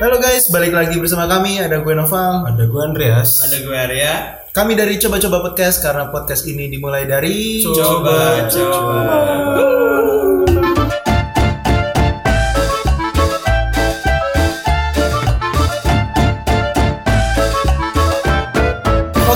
Halo guys, balik lagi bersama kami. Ada gue Noval. Ada gue Andreas. Ada gue Arya. Kami dari Coba-Coba Podcast karena podcast ini dimulai dari Coba, coba.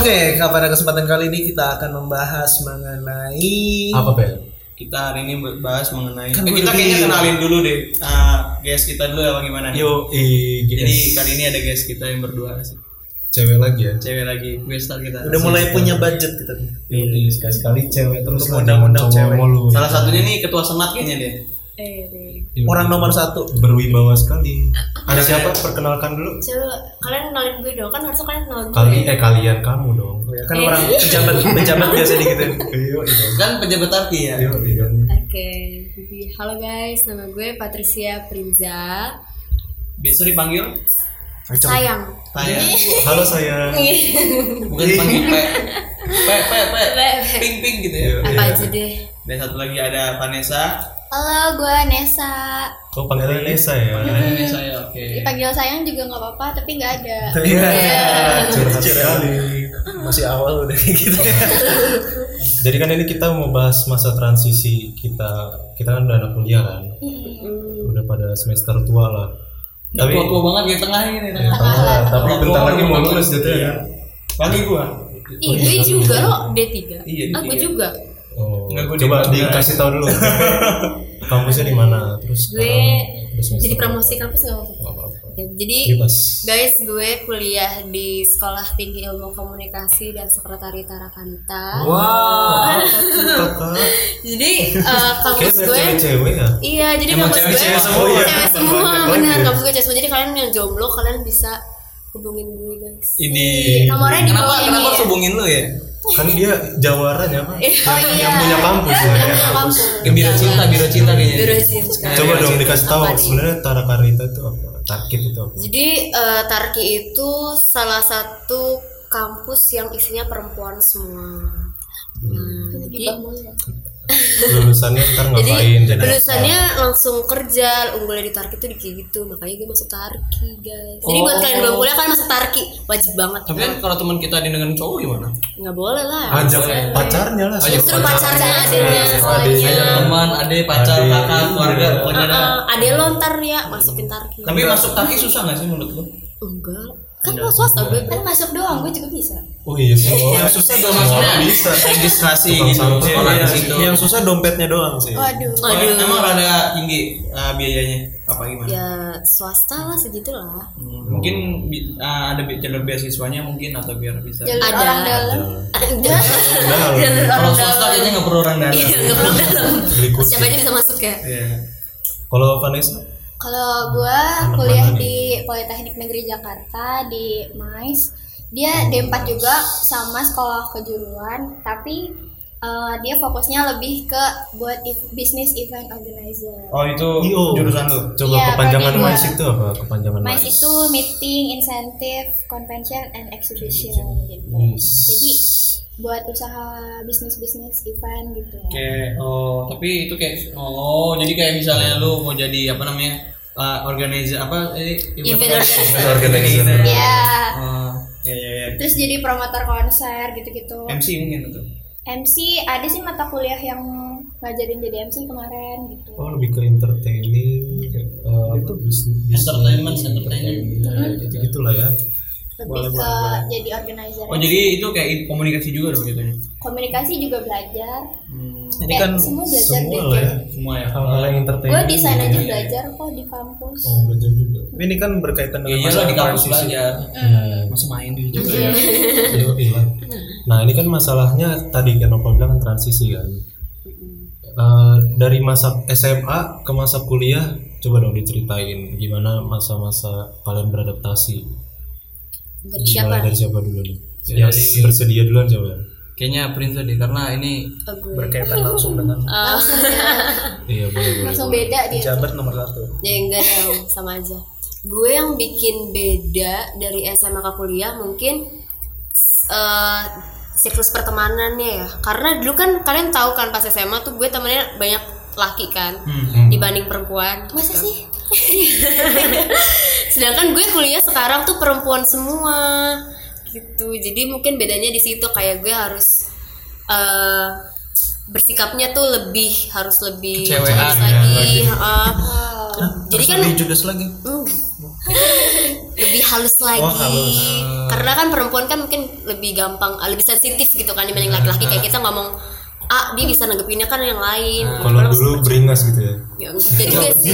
Oke, pada kesempatan kali ini kita akan membahas mengenai Apa Bel? Kita hari ini bahas mengenai. Kan Eh, kita kayaknya kenalin dulu deh. uh, guest kita dulu apa gimana nih? Yo, i, Jadi kali ini ada guest kita yang berdua sih. cewek lagi ya. Cewek lagi. Gue start kita. udah mulai punya budget kita nih. Ini sekali sekali cewek terus undang-undang cowok cewek. mulu. Salah satunya nih ketua senat kayaknya dia. Eh. Iya. Orang nomor satu. berwibawa sekali. Ada siapa? Perkenalkan dulu. Coba kalian kenalin gue dong, kan harusnya kalian kenal gue. Kali eh kalian kamu dong. Ya, kan orang pejabat pejabat biasa. Iya, iya. Kan pejabat arki ya. Oke, jadi halo guys, nama gue Patricia Prinza. Biasa dipanggil Sayang. saya. Halo sayang. Bukan dipanggil pe. Pe pe pe. Pe. Ping ping gitu ya. Apa aja deh. Dan satu lagi ada Vanessa. Halo, gue Nesa. Kau panggilan Nesa ya. Ini saya oke. Dipanggil sayang juga nggak apa-apa, tapi nggak ada. Iya. Curhat sekali. Masih awal udah kayak gitu. Jadi kan ini kita mau bahas masa transisi kita. Kita kan udah anak kuliah kan. Udah pada semester tua lah. Tapi tua-tua banget di tengah ini Ya, tengah. lah, tapi bentar lagi mau lulus gitu ya. Bagi gua. Ih, gue juga loh D3. Iya, Aku D3. juga. Oh, Enggak, gue coba di- dikasih tahu dulu. Kampusnya di mana? Terus Gue semester jadi promosi kampus gak apa-apa. Nggak apa-apa. Ya, jadi Bebas. guys, gue kuliah di Sekolah Tinggi Ilmu Komunikasi dan Sekretariat Tarakanita. Wah, kakak. Jadi eh, kampus gue cewek-cewek ya. Iya, jadi Emang kampus gue cewek-cewek semua. cewek semua, benar lagi. kampus gue cewek semua. Jadi kalian yang jomblo, kalian bisa hubungin gue guys. Ini Nomornya di kenapa bawah ini kenapa ya. harus hubungin lu ya? Kan dia jawaran ya, Pak? Eh, Oh iya. Yang punya kampus ya. Yang punya kampus. Biro cinta, biro cinta kayaknya. Biro cinta. Coba dong dikasih tahu Apa sebenarnya Tarakarita itu apa? Tarkit itu apa? Jadi eh, Tarki itu salah satu kampus yang isinya perempuan semua. Nah, jadi Lulusannya ntar ngapain? Jadi lulusannya langsung kerja unggulnya di Tarki itu di kayak gitu makanya gue masuk Tarki guys jadi buat Oh. kalian belum kuliah kalian masuk Tarki wajib banget Tapi kan kalau teman kita ada dengan cowok gimana? nggak boleh lah Ajak pacarnya lah. Ajak justru pacarnya adanya Adanya. sekolahnya Teman, ade, pacar, kakak, keluarga, pokoknya ada. Uh, ade lo ntar ya masukin Tarki Tapi masuk taki susah gak sih menurut lu? enggak kan lo swasta gue Kan masuk doang, gue juga bisa. Oh iya semua. Yang susah dong maksudnya bisa. registrasi gitu, sekolah di Yang- situ. Yang susah dompetnya doang sih. Waduh. Aduh. Emang rada tinggi uh, biayanya apa gimana? ya swasta lah segitu lah Hmm, Mungkin uh, ada jalur beasiswanya mungkin atau biar bisa. Jalur Ada. orang dalam. Udah, Jalur Kalau orang swasta dalam. kayaknya nggak perlu orang dalam. Iya, nggak perlu dalam siapa aja bisa masuk ya Iya. Kalau Vanessa? Kalau gue kuliah di Politeknik Negeri Jakarta di MAIS, dia D4 juga sama sekolah kejuruan, tapi eh, dia fokusnya lebih ke buat bisnis event organizer. Oh itu IO. jurusan tuh. Coba Iya, kepanjangan prodi dua. MAIS itu apa? Kepanjangan MAIS itu meeting, incentive, convention, and exhibition gitu. Yes. Jadi buat usaha bisnis-bisnis event gitu. Kayak oh tapi itu kayak oh jadi kayak misalnya lu mau jadi apa namanya uh, organizer apa eh, Event organizer. organizer. Ya. Oh, ya ya ya. Terus jadi promotor konser gitu-gitu. MC mungkin itu. MC ada sih mata kuliah yang ngajarin jadi MC kemarin gitu. Oh lebih ke entertaining, eh, apa bisnis, Entertainment, entertainment. gitu gitulah ya. Lebih ke jadi organizer. Oh jadi itu kayak komunikasi juga dong jatuhnya. Komunikasi juga belajar. Hmm, Ini Kayak kan semua belajar Semua deh. ya. semua ya. Hal-hal yang entertaining. Gue desain aja belajar kok di kampus. Oh belajar juga. ini kan berkaitan Iya dengan iyalah masalah di kampus transisi. belajar. Hmm. Masa main di juga Iya. ya. Lah. Nah ini kan masalahnya tadi kan Nopal bilang kan transisi kan. Eh, dari masa SMA ke masa kuliah, coba dong diceritain gimana masa-masa kalian beradaptasi. Dari siapa Dimulai dari siapa dulu nih? Ya, Yang dari- bersedia duluan coba. Kayaknya Prince deh karena ini Oh, berkaitan langsung dengan Ah, Iya boleh boleh. Langsung beda dia. pejabat nomor satu. ya enggak dong sama aja gue yang bikin beda dari SMA ke kuliah mungkin eh siklus pertemanannya ya karena dulu kan kalian tahu kan pas SMA tuh gue temennya banyak laki kan Hmm. dibanding perempuan Masa gitu. sih? sedangkan gue kuliah sekarang tuh perempuan semua. Gitu. Jadi mungkin bedanya di situ kayak gue harus eh, bersikapnya tuh lebih harus lebih Kecewean halus ya, lagi. heeh. jadi kan lebih judes lagi? Lebih halus lagi. Oh, halus. karena kan perempuan kan mungkin lebih gampang lebih sensitif gitu kan dibanding laki-laki. Kayak kita ngomong ah dia bisa nanggepinnya kan yang lain Kalau dulu beringas gitu ya. ya, juga sih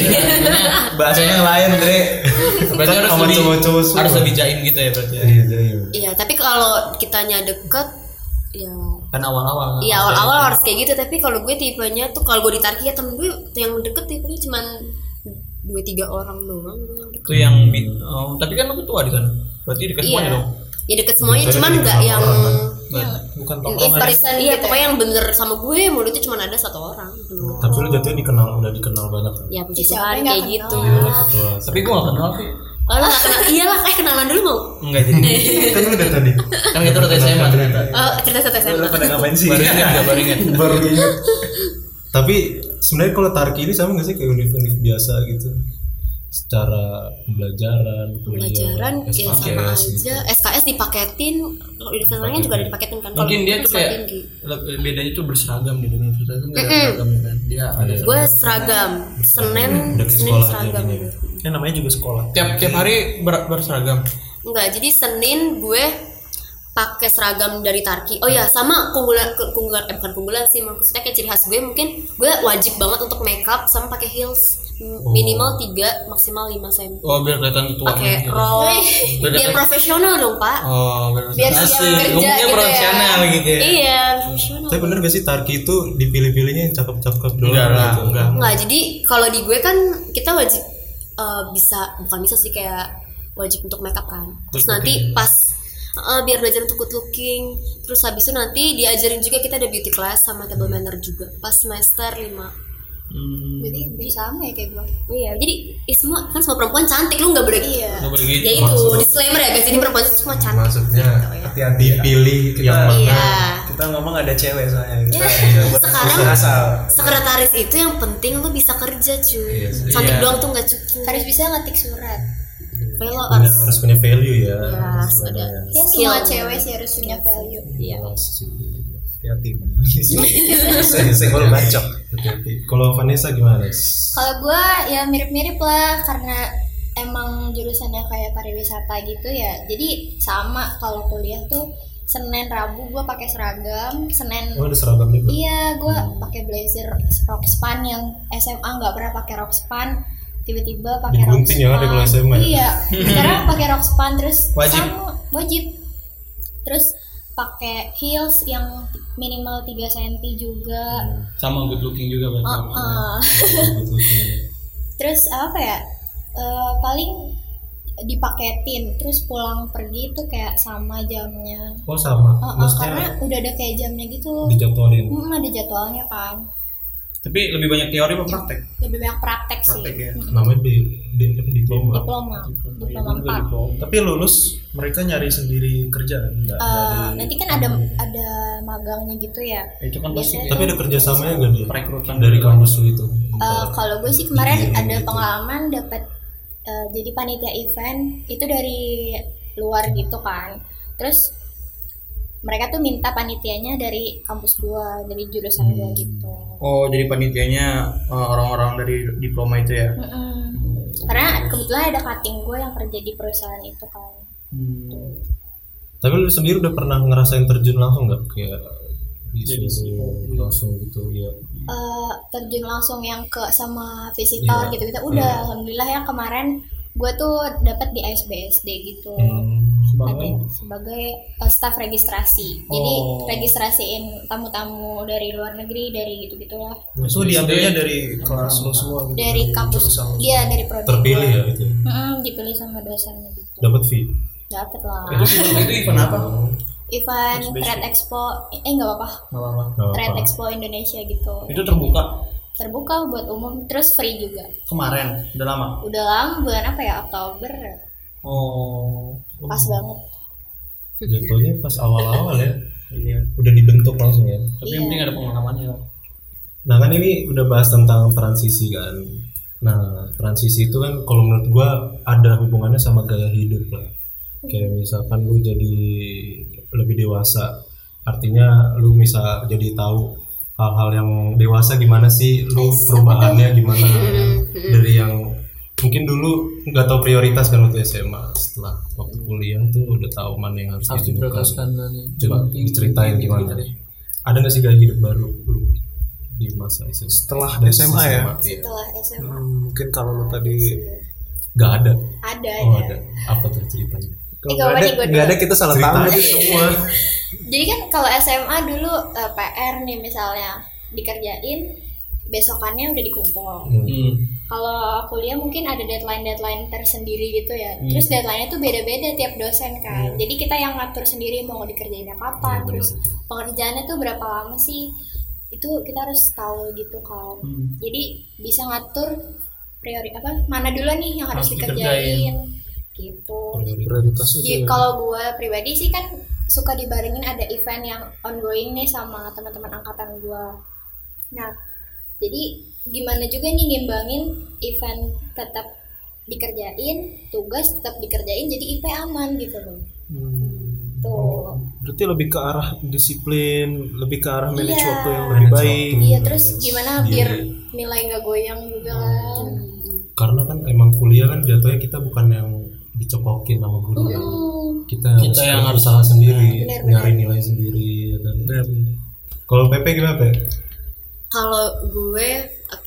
bahasanya lain Dre Berarti harus sama lebih cowok-cowok semua. harus lebih jaim gitu ya berarti ya. Iya, iya. iya tapi kalau kitanya deket ya Kan awal-awal. Iya awal-awal harus kayak gitu tapi kalau gue tipenya tuh kalau gue ditarik ya temen gue yang deket tipenya cuman dua tiga orang doang gue yang deket. Itu yang oh, tapi kan lu tua di sana. Berarti dekat semuanya Iya. dong. Ya deket semuanya Jadi cuman nggak yang bukan in tongkrongan person iya pokoknya yang bener sama gue mulutnya cuma ada satu orang. Tapi lu jatuhnya dikenal udah dikenal banyak kan. Ya puji Siapa Tuhan kayak gitu. Iya, ketua. Tapi gua gak kenal sih. Oh, lu nggak kenal? Iyalah, eh kenalan dulu mau. Enggak jadi. Kan lu udah tadi. kan kita udah SMA ternyata. Oh, cerita satu lu SMA. pada ngapain sih Baru ingat enggak baru ingat. Baru ingat. Tapi sebenarnya kalau Tarki ini sama gak sih kayak univ-univ biasa gitu? Secara pembelajaran, kuliah, Pelajaran ya sama SKS gitu. aja. SKS dipaketin, kalau di lainnya juga ada dipaketin kan. Kalau Mungkin dia tuh kayak tinggi. bedanya tuh berseragam di universitas kan nggak ada Mm-mm. seragam kan. Dia ada. Gue seragam, Senin, Senin seragam gitu. ya namanya juga sekolah Tiap tiap hari ber- berseragam. Enggak, jadi Senin gue pakai seragam dari Tarki. Oh ya, sama keunggulan ke- keunggulan eh bukan keunggulan sih, maksudnya kayak ciri khas gue mungkin gue wajib banget untuk makeup sama pakai heels minimal 3 maksimal 5 cm. Oh biar kelihatan ketua. Pakai rok biar profesional dong, Pak. Oh biar, Biar siap kerja gitu ya. profesional gitu ya. Iya, profesional. Tapi bener gak sih Tarki itu dipilih-pilihnya yang cakep-cakep doang Enggak lah, gitu? enggak. Enggak, jadi kalau di gue kan kita wajib eh, bisa bukan bisa sih kayak wajib untuk makeup kan. Terus Good nanti looking. pas eh, biar belajar untuk good looking, terus habis itu nanti diajarin juga kita ada beauty class sama table manner juga pas semester 5 Hmm. Jadi sama ya kayak gue. Iya, jadi eh, semua kan semua perempuan cantik lu nggak boleh gitu. Iya. Nggak boleh gitu. Ya itu disclaimer ya guys, ini perempuan itu semua cantik. Maksudnya hati-hati ya. dipilih yang mana? Iya. kita ngomong ada cewek soalnya kita Ya, buat sekarang- asal Sekretaris itu yang penting lu bisa kerja cuy. Iya sih. Cantik Iya. doang tuh nggak cukup. Harus bisa ngetik surat. Tapi lo harus harus punya value ya. Yes, sebenarnya. ada. Ya semua cewek sih harus punya value. Iya. Hati-hati saya kalau bacok Hati-hati. Kalau Vanessa gimana? Kalau gue ya mirip-mirip lah karena emang jurusannya kayak pariwisata gitu ya. Jadi sama kalau kuliah tuh Senin Rabu gue pakai seragam, Senin Oh ada seragam juga. Iya, gue pakai blazer rok span yang SMA nggak pernah pakai rok span, tiba-tiba pakai rok Digunting yang ada kalau SMA ya? Iya, sekarang pakai rok span terus Wajib. sama wajib. Terus pakai heels yang minimal 3 cm juga. Sama good looking juga. Uh, uh. Terus apa ya? Eh, paling dipaketin terus pulang pergi tuh kayak sama jamnya. Oh sama. Uh, uh, Maksudnya karena udah ada kayak jamnya gitu. dijadwalin. Hmm, ada jadwalnya kan. Tapi lebih banyak teori apa praktek? Lebih banyak praktek, sih. Praktek ya. Namanya di, di, diploma. diploma diploma Juga 4 diploma. tapi lulus mereka nyari sendiri kerja enggak Eh, nanti kan ada ada magangnya gitu ya Itu kan pasti Biasanya Tapi ada kerjasamanya gak dia? perekrutan Dari kampus lu itu. Eh, kalau gue sih kemarin Iya, ada gitu. pengalaman dapat eh, jadi panitia event itu dari luar gitu kan terus mereka tuh minta panitianya dari kampus gua dari jurusan Hmm. gua gitu Oh, jadi panitianya uh, orang-orang dari diploma itu ya. Mm-mm. karena kebetulan ada cutting gue yang kerja di perusahaan itu kan Hmm. Tapi lu sendiri udah pernah ngerasain terjun langsung nggak kayak Jadi langsung gitu ya? eh terjun langsung yang ke sama visitor Iya. gitu gitu udah Iya. alhamdulillah ya kemarin gue tuh dapat di ASBSD gitu Hmm. Ada sebagai eh, staff registrasi. Jadi Oh. registrasiin tamu-tamu dari luar negeri dari gitu gitulah itu diambilnya dari kelas lo semua gitu. Dari kampus. dia dari prodi Terpilih ya itu. Mm-mm, dipilih sama dosennya gitu. Dapat fee. dapat lah. Itu event apa? event Trade Expo. Eh nggak apa-apa. Nggak apa-apa. Trade apa. Expo Indonesia gitu. Itu terbuka? Terbuka buat umum terus free juga. Kemarin, udah lama. udah lama bulan apa ya? Oktober Oh. pas banget Jatuhnya pas awal-awal ya. Iya. Udah dibentuk langsung ya. Tapi Iya. yang penting ada pengalamannya. Nah kan ini udah bahas tentang transisi kan. Nah transisi itu kan kalau menurut gua ada hubungannya sama gaya hidup lah. Kayak misalkan lu jadi lebih dewasa, artinya lu bisa jadi tahu hal-hal yang dewasa gimana sih, lu perubahannya gimana dari yang mungkin dulu nggak tahu prioritas kan waktu SMA, setelah waktu kuliah tuh udah tahu mana yang harus diprioritaskan Coba diceritain gimana deh. Ada nggak sih gaya hidup baru lu di masa SMA? Setelah Dari SMA ya? Iya. setelah SMA Hmm, mungkin kalau lu tadi Nggak ada. ada Oh ada ada. Apa tuh ceritanya? kalau Eh, ada nggak ada kita salah tahu semua. jadi kan kalau SMA dulu eh, PR nih misalnya dikerjain besokannya udah dikumpul Hmm. Kalau kuliah mungkin ada deadline deadline tersendiri gitu ya. Terus deadline-nya tuh beda-beda tiap dosen kan. Jadi kita yang ngatur sendiri mau dikerjainnya kapan benar. terus pengerjaannya tuh berapa lama sih. Itu kita harus tahu gitu kan. Hmm. jadi bisa ngatur priori apa mana dulu nih yang harus, Harus dikerjain. gitu. Prioritas itu Di- kalau gue pribadi sih kan suka dibarengin ada event yang ongoing nih sama teman-teman angkatan gue. Nah, jadi gimana juga nih nimbangin event tetap dikerjain, tugas tetap dikerjain, jadi IP aman gitu loh. Hmm. Tuh. berarti lebih ke arah disiplin lebih ke arah manage Iya. waktu yang lebih Manage baik. Iya, terus gimana Sendiri. biar nilai nggak goyang juga kan? Karena kan emang kuliah kan jatuhnya kita bukan yang dicokokin sama guru. Hmm. Kita, Kita yang harus- usaha sendiri, Benar, nyari nilai sendiri. ya kan. Kalau PP gimana Pe? Kalau gue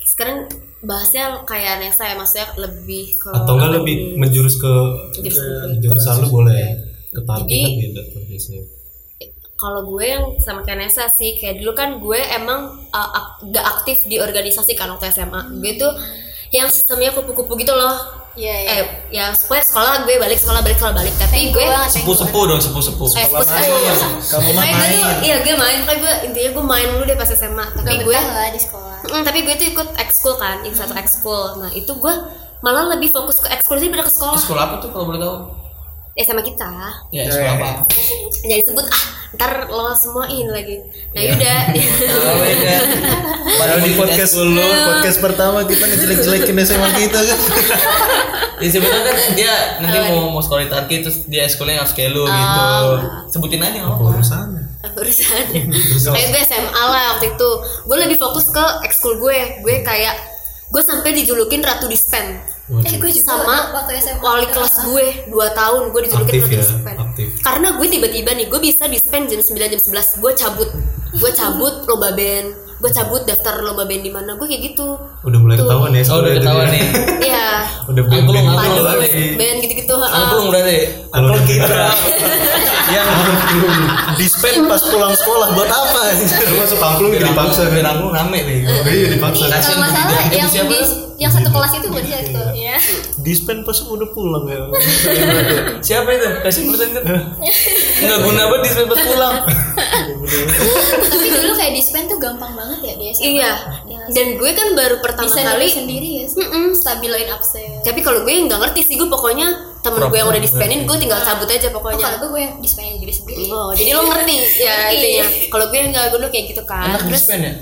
sekarang bahasnya kayak Nesa ya maksudnya lebih ke Atau enggak lebih menjurus ke Menjurus ke- jurusan lu boleh. Ke target kan biasanya. kalau gue yang sama kayak Nesa sih kayak dulu kan gue emang uh, ak- gak aktif di organisasi kan waktu SMA gue tuh yang sistemnya kupu-kupu gitu loh Iya, iya. eh ya supaya sekolah gue balik sekolah balik sekolah balik. Tapi gue Sepuh-sepuh dong, sepuh-sepuh. eh sepuh. kamu mah gue tuh iya gue main. Kayak gue intinya gue main dulu deh pas SMA tapi gue lah di sekolah. Mm, tapi gue tuh ikut ekskul kan ikut satu ekskul. Nah itu gue malah lebih fokus ke ekskul sih daripada ke sekolah. Sekolah apa tuh kalau boleh tahu? eh sama kita. Ya, sekolah apa? jadi sebut ah ntar lo semuain lagi. Nah yaudah. Oh, beda. Padahal di podcast dulu. podcast pertama kita ngejelek-jelekin SMA kita kan? Ya sebetulnya kan dia nanti mau mau sekolah di Tarki terus dia sekolahnya harus kayak lu gitu. Sebutin aja apa. urusannya urusan kayak gue SMA lah waktu itu. Gue lebih fokus ke ekskul gue. Gue kayak gue sampai dijulukin ratu dispen Eh, gue juga sama waktu SMA. wali kelas gue 2 tahun gue dijulukin Aktif ya, dispen aktif. karena gue tiba-tiba nih gue bisa dispen jam 9 jam 11 gue cabut gue cabut lomba band gue cabut daftar lomba band di mana gue kayak gitu Udah mulai ketahuan ya. Oh, udah ketahuan nih. Iya Udah Angklung, band- angklung Padu, berarti. band gitu-gitu ha. Angklung berarti. Kalau udah kita yang dispen pas pulang sekolah buat apa Lu masuk angklung jadi dipaksa kan. Biar angklung rame nih. Iya dipaksa. Kasian nggak salah Budi. yang di yang satu kelas itu bukan sih itu ya. dispen pas udah pulang ya Siapa itu? Kasih pesan kan. Enggak guna banget di sempat pulang. Tapi dulu kayak dispen tuh gampang banget ya di SMA. iya Ya, dan gue kan baru pertama bisa kali sendiri ya sih. Stabilain absen. tapi kalau gue nggak ngerti sih gue pokoknya temen gue yang udah dispenin gue tinggal cabut aja Oh, pokoknya kalau gue gue yang dispenin diri sendiri. Oh, jadi lo ngerti ya intinya. Kalau gue nggak gue dulu kayak gitu kan. Enak Terus dispen ya?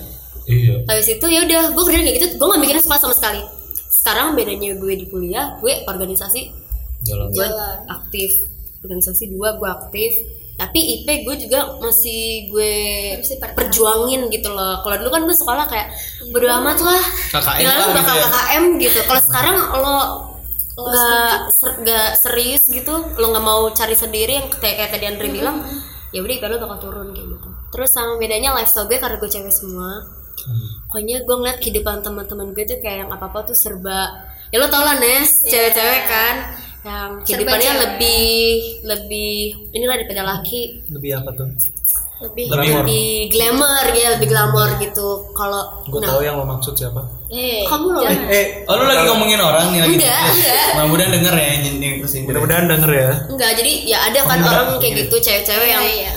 Iya. habis itu ya udah gue kerja kayak gitu, gue nggak mikirin sekolah sama sekali. Sekarang bedanya gue di kuliah, gue organisasi Jalan. gue Jalan. aktif, organisasi dua gue aktif. Tapi IP gue juga masih gue perjuangin gitu loh. Kalau dulu kan gue sekolah kayak bodo amat lah. KKM lu bakal gitu ya. KKM gitu. Kalau sekarang lo nggak ser- serius gitu, lo nggak mau cari sendiri yang kayak kayak tadi Andre bilang, ya udah IP lo bakal turun kayak gitu. Terus sama bedanya lifestyle gue karena gue cewek semua. Pokoknya gue ngeliat kehidupan teman-teman gue tuh kayak yang apa apa tuh serba. Ya lo tau lah Nes, cewek-cewek kan yang kehidupannya lebih lebih inilah daripada laki. Lebih apa tuh? Lebih. lebih, glamour ya lebih glamour gitu. Kalau gue nah. tahu yang lo maksud siapa. Eh, kamu loh. eh Oh lu lagi ngomongin orang nih lagi. Enggak, enggak. Mudah-mudahan denger ya ke sini. mudah-mudahan denger ya. Enggak jadi ya ada kan orang kayak gitu cewek-cewek yang Iya, iya.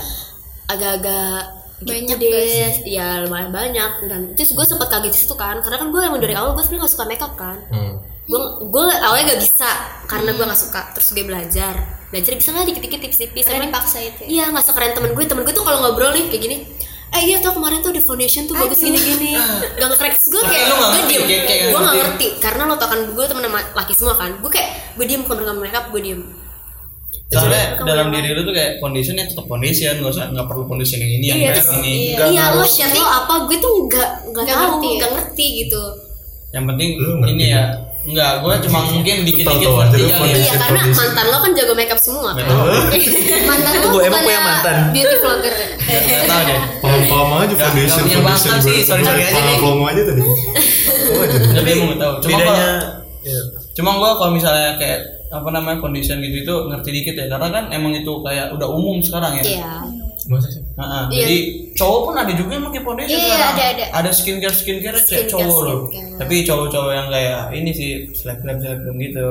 agak-agak Banyak gitu deh ya lumayan banyak. Dan terus gue sempet kaget situ kan karena kan gue emang dari awal gue sebenarnya gak suka makeup kan. Hmm. Gue gue awalnya gak bisa karena gue gak suka. Terus gue belajar. Belajar bisa lah dikit-dikit tipis-tipis Karena Emang- dipaksa itu. ya. Iya nggak sekeren temen gue. Temen gue tuh kalau ngobrol nih kayak gini eh iya tuh kemarin tuh di foundation tuh bagus gini gini gak nge-crack. Gue Tapi kayak lu nggak gue diem. gue gak ngerti. ngerti. Karena lo tau kan gue temen sama laki semua kan. Gue kayak gue diem kalau mereka makeup gue diem. Soalnya dalam mereka diri lu tuh kayak foundationnya tetap foundation nggak usah nggak perlu foundation yang ini yang Iya, ini Nggak iya lo lo apa gue tuh nggak nggak Nggak tahu ngerti ya? nggak ngerti gitu. Yang penting ini ya enggak gue cuma mungkin dikit-dikit tahu aja ngerti lu kali ya. foundation. iya karena kondisi. mantan lo kan jago makeup semua kan mantan Tunggu, emang bukannya punya mantan? beauty vlogger Nggak tahu deh Paham-paham aja foundation punya bakat sih, sorry-sorry aja paham nih. promo aja tadi. Oh, tapi emang nggak tahu cuma bedanya ya, cuma gue kalau misalnya kayak apa namanya foundation gitu itu ngerti dikit ya karena kan emang itu kayak udah umum sekarang ya iya Masa sih? Nah, Iya. jadi cowok pun ada juga yang pakai foundation Iya, sekarang. ada, ada. Ada skincare skincare cewek Skincare, cowok loh. Tapi cowok-cowok yang kayak ini sih selebgram selebgram gitu.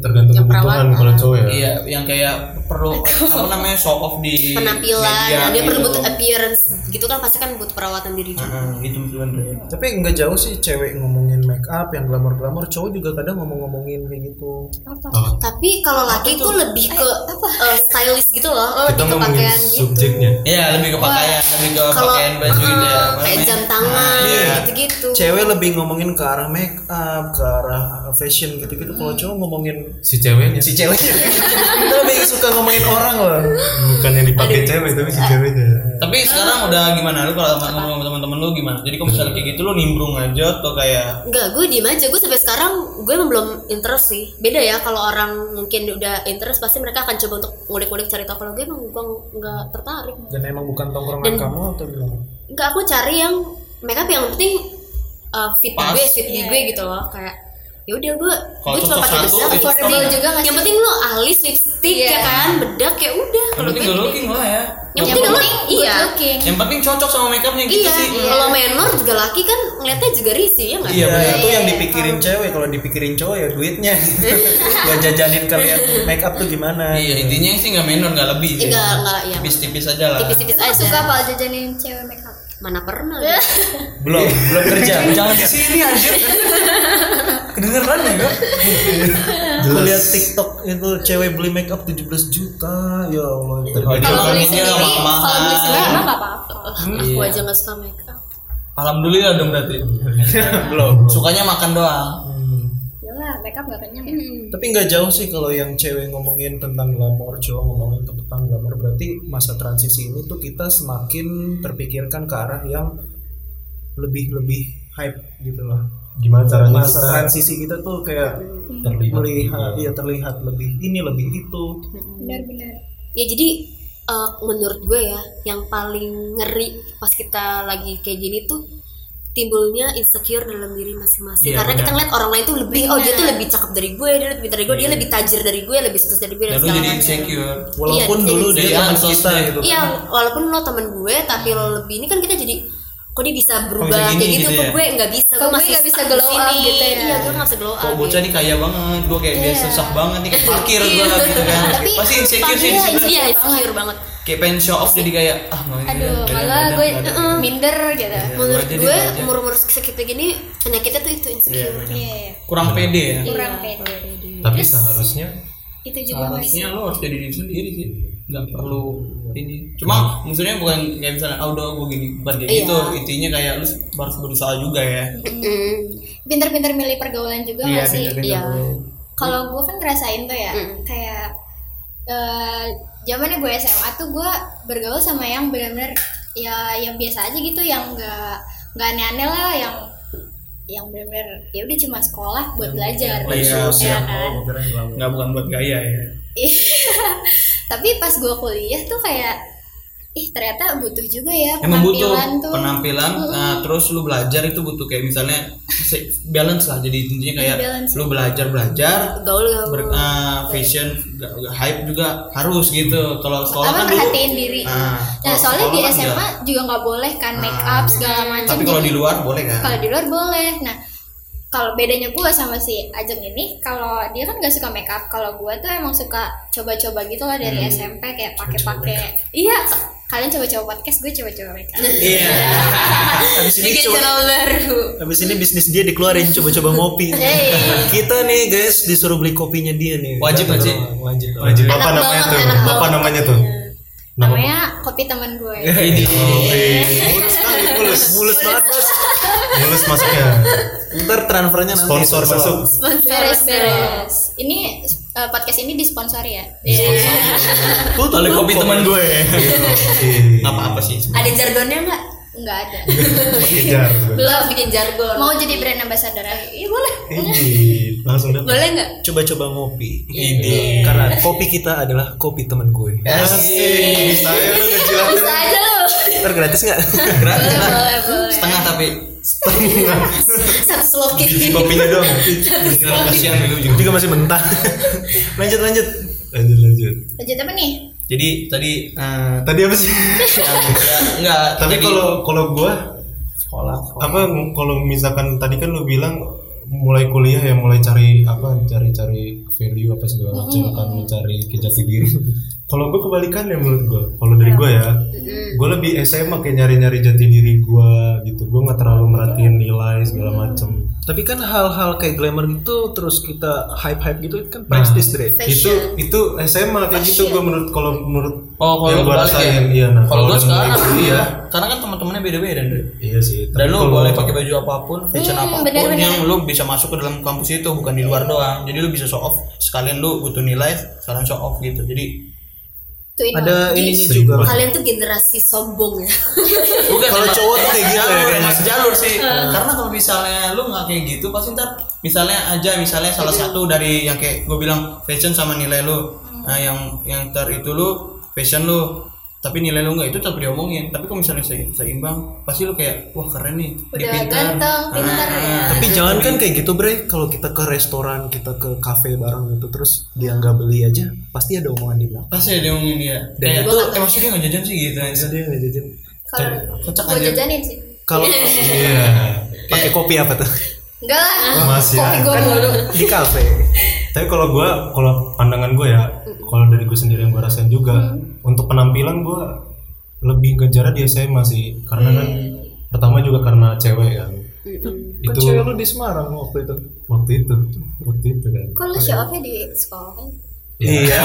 Tergantung Yang kebutuhan perawatan. kalau cowok ya. Iya, yang kayak perlu apa namanya show off di penampilan media dia perlu gitu. butuh appearance gitu kan pasti kan butuh perawatan diri juga Nah, gitu sebenarnya. tapi nggak jauh sih cewek ngomongin make up yang glamor-glamor cowok juga kadang ngomong-ngomongin kayak gitu apa Oh, tapi kalau laki tuh lebih ke uh, stylish gitu loh lebih ke ngomongin pakaian gitu subjeknya. Iya, lebih ke pakaian, lebih ke pakaian baju gitu ya. uh, apa kayak jam tangan Iya. gitu-gitu cewek lebih ngomongin ke arah make up ke arah fashion gitu-gitu kalau cowok ngomongin Si ceweknya si ceweknya kita lebih suka ngomongin orang loh bukan yang dipakai cewek tapi si ceweknya. Tapi sekarang udah gimana lu kalau sama ngomong sama teman-teman lu gimana? Jadi kalau misalnya kayak gitu lu nimbrung aja atau kayak Enggak, gue diem aja. Gue sampai sekarang gue emang belum interest sih. Beda ya kalau orang mungkin udah interest pasti mereka akan coba untuk ngulik-ngulik cari tahu. Kalau gue emang gue nggak tertarik. dan emang bukan tongkrongan Dan- kamu atau gimana Enggak, aku cari yang makeup yang penting uh, fit Pas. gue, fit di gue gitu loh. Kayak ya udah gue Kalau gue cuma pakai bedak itu juga nggak yang penting lo alis lipstick Iya. ya kan bedak ya udah yang kalau penting gue good gitu. looking lah ya. yang penting lo iya good looking Yang penting cocok sama makeupnya gitu iya sih. kalau menor juga laki kan ngeliatnya juga risih ya nggak Iya, sih? itu yang dipikirin cewek. Kalau dipikirin cowok ya duitnya. Buat jajanin kalian make up tuh gimana? Iya intinya sih nggak menor nggak lebih sih. Enggak, enggak, iya. Tipis-tipis aja lah. tipis-tipis aja suka apa jajanin cewek makeup mana pernah Belum, belum kerja. Jangan di sini anjir. Kedengeran ya gak? Aku lihat TikTok itu cewek beli make up 17 juta. Ya Allah. itu. Kalau beli sendiri mahal. kalau beli sendiri emang apa-apa aku Iya. aja nggak suka makeup Alhamdulillah dong berarti. Belum. Sukanya makan doang. Yalah, makeup nggak kenyang ya Tapi nggak jauh sih kalau yang cewek ngomongin tentang glamor, cowok ngomongin tentang glamor. Berarti masa transisi ini tuh kita semakin terpikirkan ke arah yang lebih-lebih hype gitu lah. Gimana caranya Masa kita transisi kita tuh kayak terlihat? melihat, iya terlihat lebih ini lebih itu. benar-benar ya jadi eh, menurut gue ya yang paling ngeri pas kita lagi kayak gini tuh timbulnya insecure dalam diri masing-masing Iya, karena kita benar. ngeliat orang lain tuh lebih oh dia tuh lebih cakep dari gue dia lebih pintar dari gue dia lebih tajir dari gue lebih sukses dari gue Dan segala jadi macam. insecure. Walaupun Iya, dulu dia teman kita gitu. kan. Iya, walaupun lo temen gue, tapi lo lebih ini kan kita jadi kok dia bisa berubah bisa kayak gitu, gitu kok ya? gue nggak bisa, Kok gue masih nggak bisa glow up gitu ya? Iya, gue nggak bisa glow up. Kok bocah gitu. nih kaya banget, gue kayak dia Iya. susah banget nih, kayak fakir gue gitu kan. Tapi Pasti insecure sih Iya, iya, insecure banget. Kayak pengen show off jadi kayak ah mau ini aduh malah gue dadah. minder gitu Iya, Menurut gue, gua aja. umur-umur sekitar gini, penyakitnya tuh itu insecure. Iya. iya iya. kurang pede ya. kurang Iya, pede Tapi seharusnya itu juga masih Harusnya lo harus jadi diri sendiri sih. Nggak perlu ini. Cuma maksudnya bukan kayak misalnya ah udah gue gini, bukan kayak Iya. gitu. Intinya kayak lu harus berusaha juga ya. Mm. pinter-pinter milih pergaulan juga Iya, sih. Iya. kalau gue kan ngerasain tuh ya Mm. kayak eh zamannya gue SMA tuh gue bergaul sama yang benar-benar ya yang biasa aja gitu yang nggak nggak aneh-aneh lah yang yang benar-benar ya udah cuma sekolah buat belajar Iya, ya kan Oh. Nggak bukan buat gaya ya. Iya. tapi pas gue kuliah tuh kayak ih ternyata butuh juga ya Emang butuh penampilan tuh penampilan, nah, terus lu belajar itu butuh kayak misalnya balance lah. Jadi intinya kayak Balance. lu belajar belajar, Gaul gaul. ber, ah, fashion, hype juga harus gitu. Kalau sekolah kan perhatiin diri Ah, nah kalau soalnya di kan SMA enggak. juga nggak boleh kan make up segala macam Tapi kalau di luar boleh kan? kalau di luar boleh nah kalau bedanya gue sama si Ajeng ini kalau dia kan nggak suka make up kalau gue tuh emang suka coba-coba gitu lah dari Hmm. SMP kayak pakai-pakai iya kalian coba-coba podcast gue coba-coba make up Iya. Habis ini Bikin coba channel baru. Habis ini bisnis dia dikeluarin coba-coba ngopi. Hey. Kita nih guys disuruh beli kopinya dia nih. Wajib? Wajib. wajib Enak apa namanya tuh? Apa banget namanya tuh? Nama namanya kopi teman gue Ini. mulus sekali mulus mulus banget bos mulus masuknya ntar transfernya nanti sponsor masuk beres beres ini eh, podcast ini disponsori ya Oleh kopi teman gue. Oke. Nggak apa-apa sih. Ada jargonnya nggak? nggak ada Belum bikin jargon. mau jadi brand ambassador Iya boleh. ini langsung dapat Boleh nggak? coba-coba ngopi Ini. karena kopi kita adalah kopi teman gue Asik, saya lu ngejelasin. Ntar gratis nggak? Gratis. Lah. boleh boleh. Setengah tapi Satu slokin. kopinya dong kasihan lu juga. juga masih mentah. Lanjut lanjut. Lanjut lanjut. Lanjut apa nih? Jadi tadi eh, tadi apa sih? Ya, enggak. Tapi kalau kalau gua sekolah apa kalau misalkan tadi kan lu bilang mulai kuliah ya mulai cari apa cari-cari value apa segala macam kan mencari kejati diri kalau gue kebalikannya menurut gue kalau dari gue ya gue lebih SMA kayak nyari-nyari jati diri gue gitu gue nggak terlalu merhatiin nilai segala macam tapi kan hal-hal kayak glamour gitu terus kita hype-hype gitu kan prestis deh itu itu SMA kayak gitu gue menurut kalau menurut Oh, kalau yang gue kebalik ya? rasain iya nah Kalau gue sekarang kuliah iya. Karena kan teman-temannya beda-beda, Dre. iya sih Dan lu kalau- boleh pakai baju apa pun, fashion Hmm, apa pun benar-benar. yang lu bisa masuk ke dalam kampus itu bukan di luar doang. Jadi lu bisa show off sekalian lu butuh nilai, sekalian show off gitu. Jadi Two in ada ininya juga. Kalian tuh generasi sombong ya. bukan Kalau cowok tuh kayak gitu ya, jalur, sejalur sih. Karena kalau misalnya lu nggak kayak gitu, pasti ntar misalnya aja misalnya salah satu dari yang kayak gue bilang fashion sama nilai lu, nah yang yang ter itu lu fashion lu tapi nilai lu nggak itu tetap diomongin. Tapi kalau misalnya se- seimbang pasti lu kayak wah keren nih dia Udah pintar. ganteng, pintar Ah, ya. tapi jangan kan kayak gitu bre. Kalau kita ke restoran kita ke kafe bareng gitu terus dia nggak beli aja pasti ada omongan di belakang. Pasti ada ngomongin dia. Kayak itu- eh maksudnya nggak jajan sih gitu aja. Dia nggak jajan. Kalau aja. jajanin sih. Kalau iya. Pakai kopi apa tuh? Enggak lah. Masih kopi ada. gue mulu. di kafe. Tapi kalau gue kalau pandangan gue ya kalau dari gue sendiri yang gue rasain juga untuk penampilan gue lebih ngejar di SMA sih. Karena kan pertama juga karena cewek kan. Kan itu cewek lu di Semarang waktu itu? Waktu itu. Waktu itu kan. Lu show off di sekolah kan? Iya.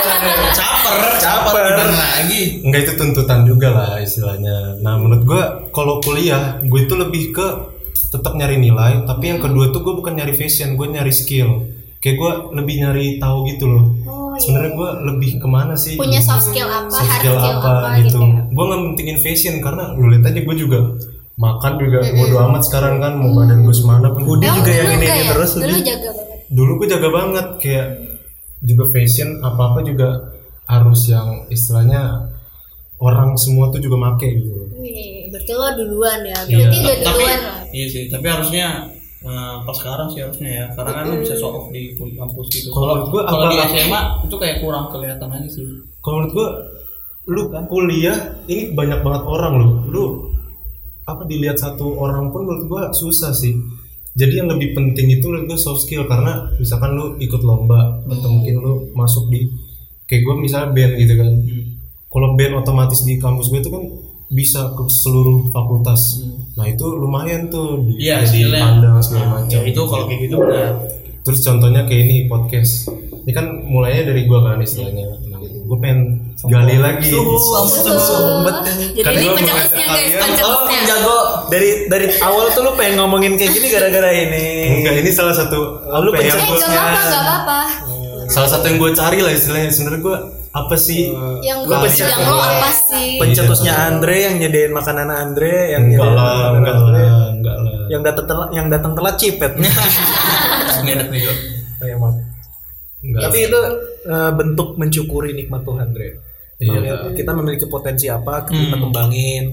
Caper caper. Udah lagi. Enggak itu tuntutan juga lah istilahnya. Nah menurut gue kalau kuliah gue itu lebih ke tetap nyari nilai, tapi yang kedua tuh gue bukan nyari fashion, gue nyari skill. Kayak gue lebih nyari tahu gitu loh. oh iya Sebenarnya gue lebih ke mana sih? punya soft skill apa Soft hard skill skill apa, apa, gitu. gitu Gue nggak mentingin fashion karena lu lihat aja gue juga makan juga bodo amat sekarang kan mau badan gue semana pun. Budi Emang juga yang ini kayak- terus dulu jaga banget Dulu gue jaga banget kayak juga fashion apa apa juga harus yang istilahnya orang semua tuh juga make gitu. Wih, Berarti lo duluan ya. Iya. berarti udah tapi duluan lah iya sih tapi harusnya eh, pas sekarang sih harusnya ya karena kan lu bisa show off di kampus gitu Kalau gua kalau di SMA itu kayak kurang kelihatan aja sih Kalau menurut gua lu kuliah ini banyak banget orang lu. Lu apa dilihat satu orang pun menurut gua susah sih. Jadi yang lebih penting itu menurut gua soft skill karena misalkan lu ikut lomba atau mungkin lu masuk di kayak gua misalnya band gitu kan. Kalau band otomatis di kampus gue itu kan bisa ke seluruh fakultas. Nah itu lumayan tuh di, Iya, di skillnya. pandang segala macam. ya itu kalau kayak gitu benar Terus contohnya kayak ini podcast. Ini kan mulainya dari gua kan istilahnya. Nah, gue pengen gali lagi. Sombet Kan ini gua pencetusnya guys, kalian- pencetusnya. jago dari dari awal tuh lu pengen ngomongin kayak gini gara-gara ini Enggak, ini salah satu Lu ya, eh gua- gak apa-apa salah satu yang gue cari lah istilahnya sebenarnya gue apa sih? Yang Gua gue pencet- Yang lo apa sih? pencetusnya Andre yang nyediain makanan Andre yang enggak lah enggak lah enggak lah. Yang datang telat yang datang telat cipet. Ini enak nih. Kayak maaf. enggak. Tapi itu eh, bentuk mencukuri nikmat Tuhan Andre. Iya. Melihat kita memiliki potensi apa kita kembangin.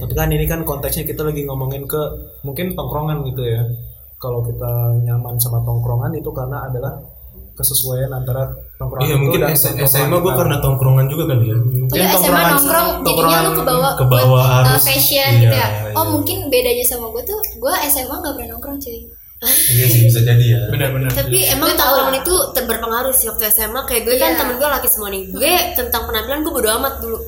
Tapi kan ini kan konteksnya kita lagi ngomongin ke mungkin tongkrongan gitu ya. Kalau kita nyaman sama tongkrongan itu karena adalah kesesuaian antara tongkrongan iya itu mungkin dan S- SMA gue karena tongkrongan juga kali ya mungkin Oh ya SMA nongkrong jadinya lu ke bawah ke bawah buat, uh, arus. fashion Iya, gitu ya oh iya. mungkin bedanya sama gue tuh gue SMA gak pernah nongkrong cuy iya sih bisa jadi ya benar-benar Tapi emang lah. itu berpengaruh sih waktu SMA Kayak gue kan Iya. temen gue laki semua nih Gue tentang penampilan gue bodo amat dulu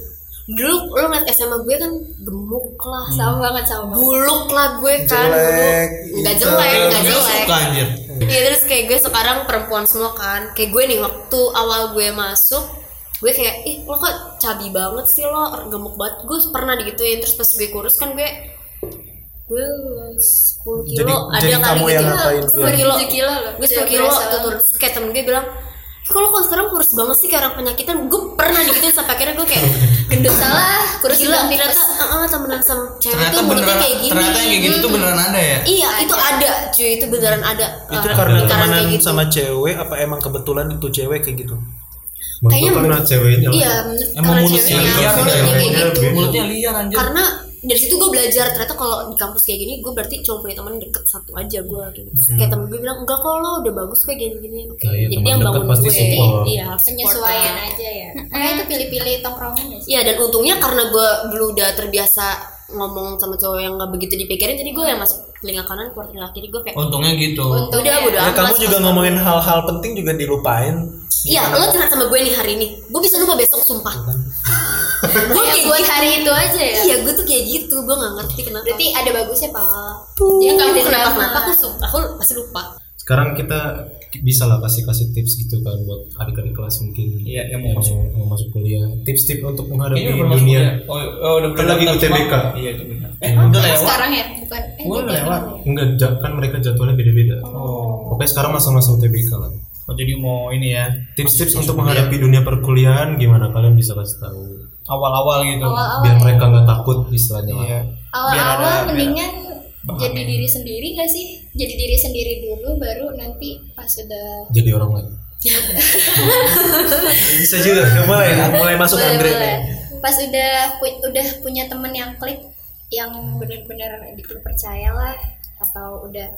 Dulu lo ngeliat SMA gue kan gemuk lah sama banget sama banget. Buluk lah gue kan Jelek, Nggak jelek, nggak Gue jelek. suka anjir? Iya terus kayak gue sekarang perempuan semua kan. Kayak gue nih waktu awal gue masuk gue kayak ih lo kok cabi banget sih lo? Gemuk banget. Gue pernah digituin terus pas gue kurus kan gue gue 10 kilo Jadi- ada jadi kamu gitu. yang ngapain? 10 kilo. 7 kilo loh. gue 10 Udah kilo tuh turun. Terus kayak temen gue bilang kalau kalau sekarang kurus banget sih? Kayak orang penyakitan gue pernah digituin sampai akhirnya gue kayak gendut salah. Kurus gila ternyata uh, temenan sama cewek ternyata tuh mulutnya beneran kayak gini ternyata yang kayak gitu tuh beneran ada ya? Iya itu ada. cuy itu beneran ada. Itu uh, karena temenan kayak gitu. sama cewek apa emang kebetulan itu cewek kayak gitu? Menurut Kayaknya karena ceweknya. iya Emang karena mulutnya ceweknya liar gitu beda. mulutnya liar anjir. Karena dari situ gue belajar ternyata kalau di kampus kayak gini gue berarti cuma punya teman deket satu aja gue gitu. Kayak temen gue bilang enggak kok lo udah bagus kayak gini gini oke Nah, iya, jadi yang bangun pasti gue support. iya harus support penyesuaian lah. aja ya. Makanya itu pilih-pilih tongkrongan ya Iya dan untungnya karena gue dulu udah terbiasa ngomong sama cowok yang nggak begitu dipikirin jadi gue yang masuk telinga kanan keluar telinga kiri gue kayak untungnya gitu. Untung udah ya. udah ya kamu juga ngomongin hal-hal penting juga dilupain. Iya lo curhat sama gue nih hari ini. Gue bisa lupa besok sumpah gue Kayak kayak buat gitu. hari itu aja ya iya gue tuh kayak gitu gue nggak ngerti kenapa berarti ada bagusnya pak ya kamu ada kenapa kenapa aku suka aku pasti lupa Sekarang kita bisa lah kasih kasih tips gitu kan buat adik-adik kelas mungkin Iya, yang mau masuk. mau masuk kuliah. Tips-tips untuk menghadapi dunia. ya. Oh, oh udah Kan lagi UTBK. Iya itu benar. Eh udah lewat. sekarang ya bukan eh, Gua udah bukan. lewat. Enggak, kan mereka jadwalnya beda-beda. Oh. Pokoknya sekarang masa-masa UTBK lah. oh, jadi mau ini ya Tips-tips untuk menghadapi dunia perkuliahan gimana kalian bisa kasih tahu awal-awal gitu. awal-awal biar mereka nggak takut istilahnya lah. Iya. awal-awal Biar mendingan bahan jadi diri sendiri gak sih jadi diri sendiri dulu baru nanti pas sudah Jadi orang lain. bisa juga mulai mulai masuk Boleh, Andre boleh. nih pas udah pu- udah punya temen yang klik yang benar-benar dipercaya lah atau udah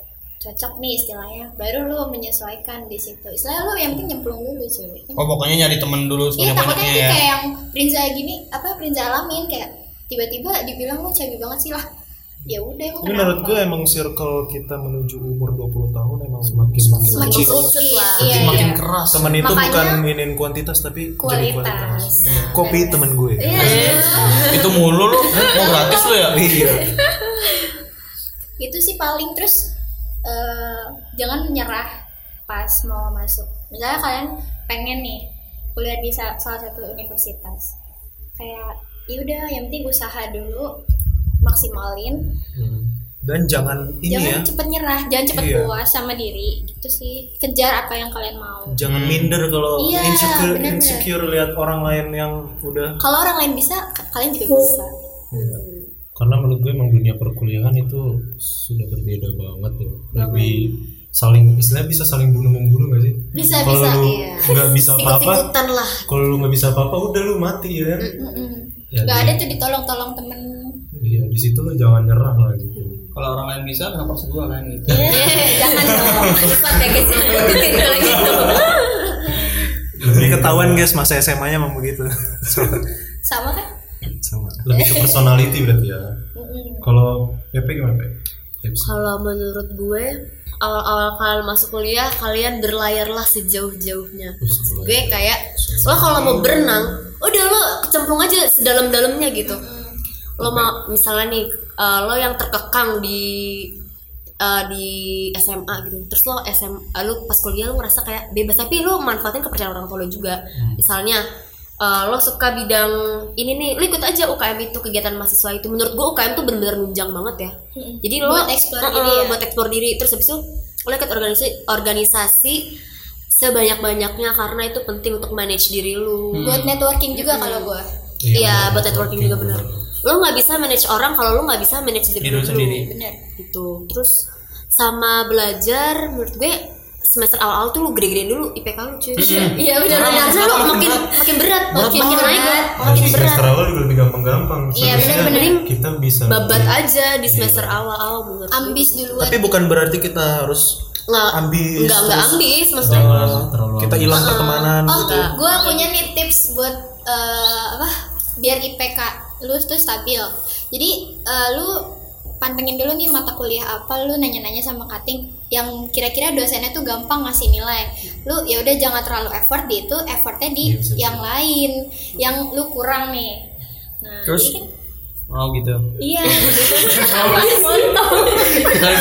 cocok nih istilahnya. Baru lu menyesuaikan di situ. Istilahnya lu yang penting nyemplung dulu cuy. Oh pokoknya nyari temen dulu Iya takutnya ya. kayak yang Prinza gini apa Prinza alamin kayak tiba-tiba dibilang lu cabi banget sih lah. Ya udah emang Tapi menurut gue emang circle kita menuju umur 20 tahun emang Semakin- semakin semakin kerucut lah. Jadi iya, makin iya. keras. temen itu Makanya- bukan inin kuantitas tapi jadi Kualitas. kualitas. Nah, kopi temen gue. Iya. itu mulu lu. Mau gratis lu ya. iya. Itu sih paling. Terus eh, jangan menyerah pas mau masuk. Misalnya kalian pengen nih kuliah di sa- salah satu universitas. Kayak ya udah yang penting usaha dulu maksimalin. Hmm. dan jangan ini jangan ya. cepet nyerah jangan cepet Iya. puas sama diri gitu sih. Kejar apa yang kalian mau. Jangan minder kalau Iya, insecure benar-benar. insecure lihat orang lain yang udah kalau orang lain bisa kalian juga bisa Karena menurut gue emang dunia perkuliahan itu sudah berbeda banget ya. Lebih saling istilahnya bisa saling bunuh membunuh gak sih? Bisa, Kalau bisa, lu iya. nggak bisa apa-apa, ikut-ikutan lah kalau lu nggak bisa apa-apa udah lu mati ya. kan? Ya, nggak di- ada tuh ditolong-tolong temen Iya di situ lu jangan nyerah lah gitu. Kalau orang lain bisa kenapa harus gua kan gitu. Eh, jangan dong cepat ya guys Tinggal lagi lebih ketahuan guys masa SMA nya memang begitu sama kan sama Lebih ke personality berarti ya. Kalau PP gimana Pe? Tips. Kalau menurut gue awal-awal kalian masuk kuliah kalian berlayarlah sejauh-jauhnya. Gue kayak lo kalau mau berenang, udah lo kecemplung aja sedalam-dalamnya gitu. Lo mau misalnya nih eh, lo yang terkekang di eh, di SMA gitu. Terus lo SMA lo pas kuliah lo ngerasa kayak bebas tapi lo manfaatin kepercayaan orang tua lo juga. Misalnya eh, lo suka bidang ini nih, lo ikut aja UKM itu kegiatan mahasiswa itu. Menurut gue UKM tuh bener-bener nunjang banget ya. Jadi lo Buat explore Uh-uh, diri ya. buat explore diri. Terus habis itu lo ikut organisasi organisasi sebanyak-banyaknya karena itu penting untuk manage diri lu. buat networking juga kalau gue Iya, buat networking juga bener. Lo nggak bisa manage orang kalau lo nggak bisa manage diri lu sendiri. bener Gitu. Terus sama belajar menurut gue semester awal-awal tuh lu gede-gedein dulu IPK lu cuy. iya bener Karena bener lo makin makin, makin naik makin di berat. semester awal juga lebih gampang-gampang. Iya, bener-bener. Kita bisa Babat aja di semester awal-awal gue. ambis duluan tapi bukan berarti kita harus Nggak, ambis nggak nggak ambis maksudnya. Jangan kita hilang pertemanan oh gitu gue punya nih tips buat eh, apa biar IPK lu tuh stabil jadi eh, lu pantengin dulu nih mata kuliah apa lu nanya-nanya sama cutting yang kira-kira dosennya tuh gampang ngasih nilai lu ya udah jangan terlalu effort di itu effortnya di Iya, yang lain yang lu kurang nih nah Terus? kan- Oh gitu. iya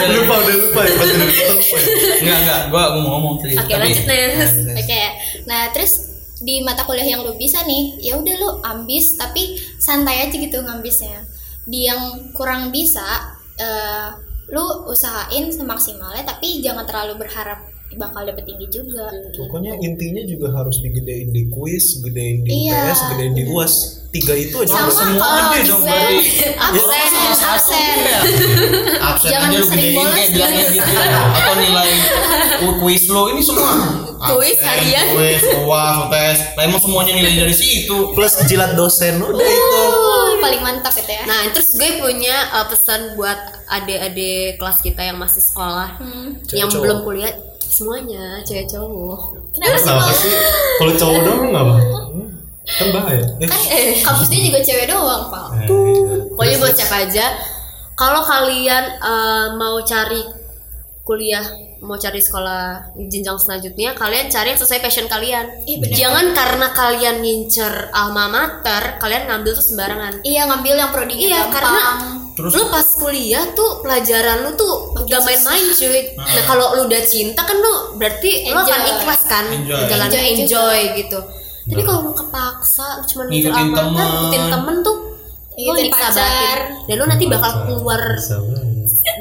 lupa udah lupa ya pasti lupa. Enggak enggak, gua mau ngomong tadi. Oke lanjut Nes. Oke, nah terus di mata kuliah yang lu bisa nih ya udah lu ambis tapi santai aja gitu ngambisnya di yang kurang bisa eh, lu usahain semaksimalnya tapi jangan terlalu berharap bakal dapet tinggi juga Pokoknya intinya juga harus digedein di kuis, gedein di Iya. UTS, gedein di UAS. Tiga itu aja. sama semua kalau gede dong, bisa berarti. absen absen absen Jangan aja lu gedein kayak bilangnya gitu atau nilai ku- kuis lo ini semua Kuis Absen, harian. kuis uas UTS lah emang semuanya nilai dari situ Plus jilat dosen udah itu. Paling mantap itu ya Nah, terus gue punya uh, pesan buat adik-adik kelas kita yang masih sekolah, Hmm. yang belum kuliah, semuanya cewek cowok. kenapa sih Kenapa mau sih? Kalau cowok doang nggak apa? Kan bahaya. Eh, kan kampusnya juga cewek doang pak eh, Pokoknya buat siapa aja, kalau kalian uh, mau cari kuliah, mau cari sekolah jenjang selanjutnya, kalian cari yang sesuai passion kalian. Iya, bener. Jangan karena kalian ngincer alma mater, kalian ngambil tuh sembarangan. iya ngambil yang prodi Iya, karena Terus- lu pas kuliah tuh pelajaran lu tuh gak main-main cuy. Nah, kalau lu udah cinta kan lu berarti lu akan Enjoy. ikhlas kan Enjoy. jalannya Enjoy enjoy, gitu. Tapi kalau lu kepaksa lu cuma Ngikutin alma mater, temen. ngikutin temen tuh lu Ngikutin pacar. Dan lu nanti bakal keluar.